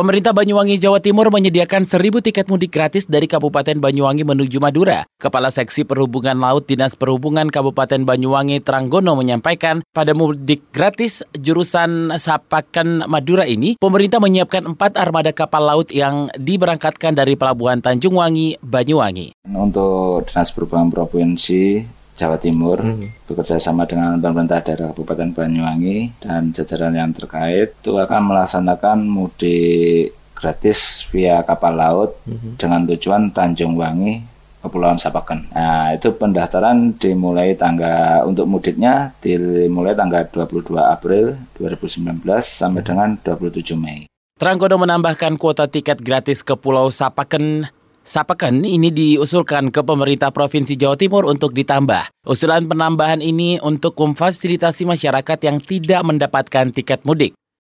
Pemerintah Banyuwangi Jawa Timur menyediakan 1000 tiket mudik gratis dari Kabupaten Banyuwangi menuju Madura. Kepala Seksi Perhubungan Laut Dinas Perhubungan Kabupaten Banyuwangi Tranggono menyampaikan pada mudik gratis jurusan Sapakan Madura ini, pemerintah menyiapkan empat armada kapal laut yang diberangkatkan dari Pelabuhan Tanjung Wangi, Banyuwangi. Untuk Dinas Perhubungan Provinsi Jawa Timur hmm. bekerja sama dengan pemerintah daerah Kabupaten Banyuwangi dan jajaran yang terkait itu akan melaksanakan mudik gratis via kapal laut hmm. dengan tujuan Tanjung Wangi Kepulauan Sapaken. Nah, itu pendaftaran dimulai tanggal untuk mudiknya dimulai tanggal 22 April 2019 sampai dengan 27 Mei. Tranggono menambahkan kuota tiket gratis ke Pulau Sapaken Sapakan ini diusulkan ke pemerintah Provinsi Jawa Timur untuk ditambah. Usulan penambahan ini untuk memfasilitasi masyarakat yang tidak mendapatkan tiket mudik.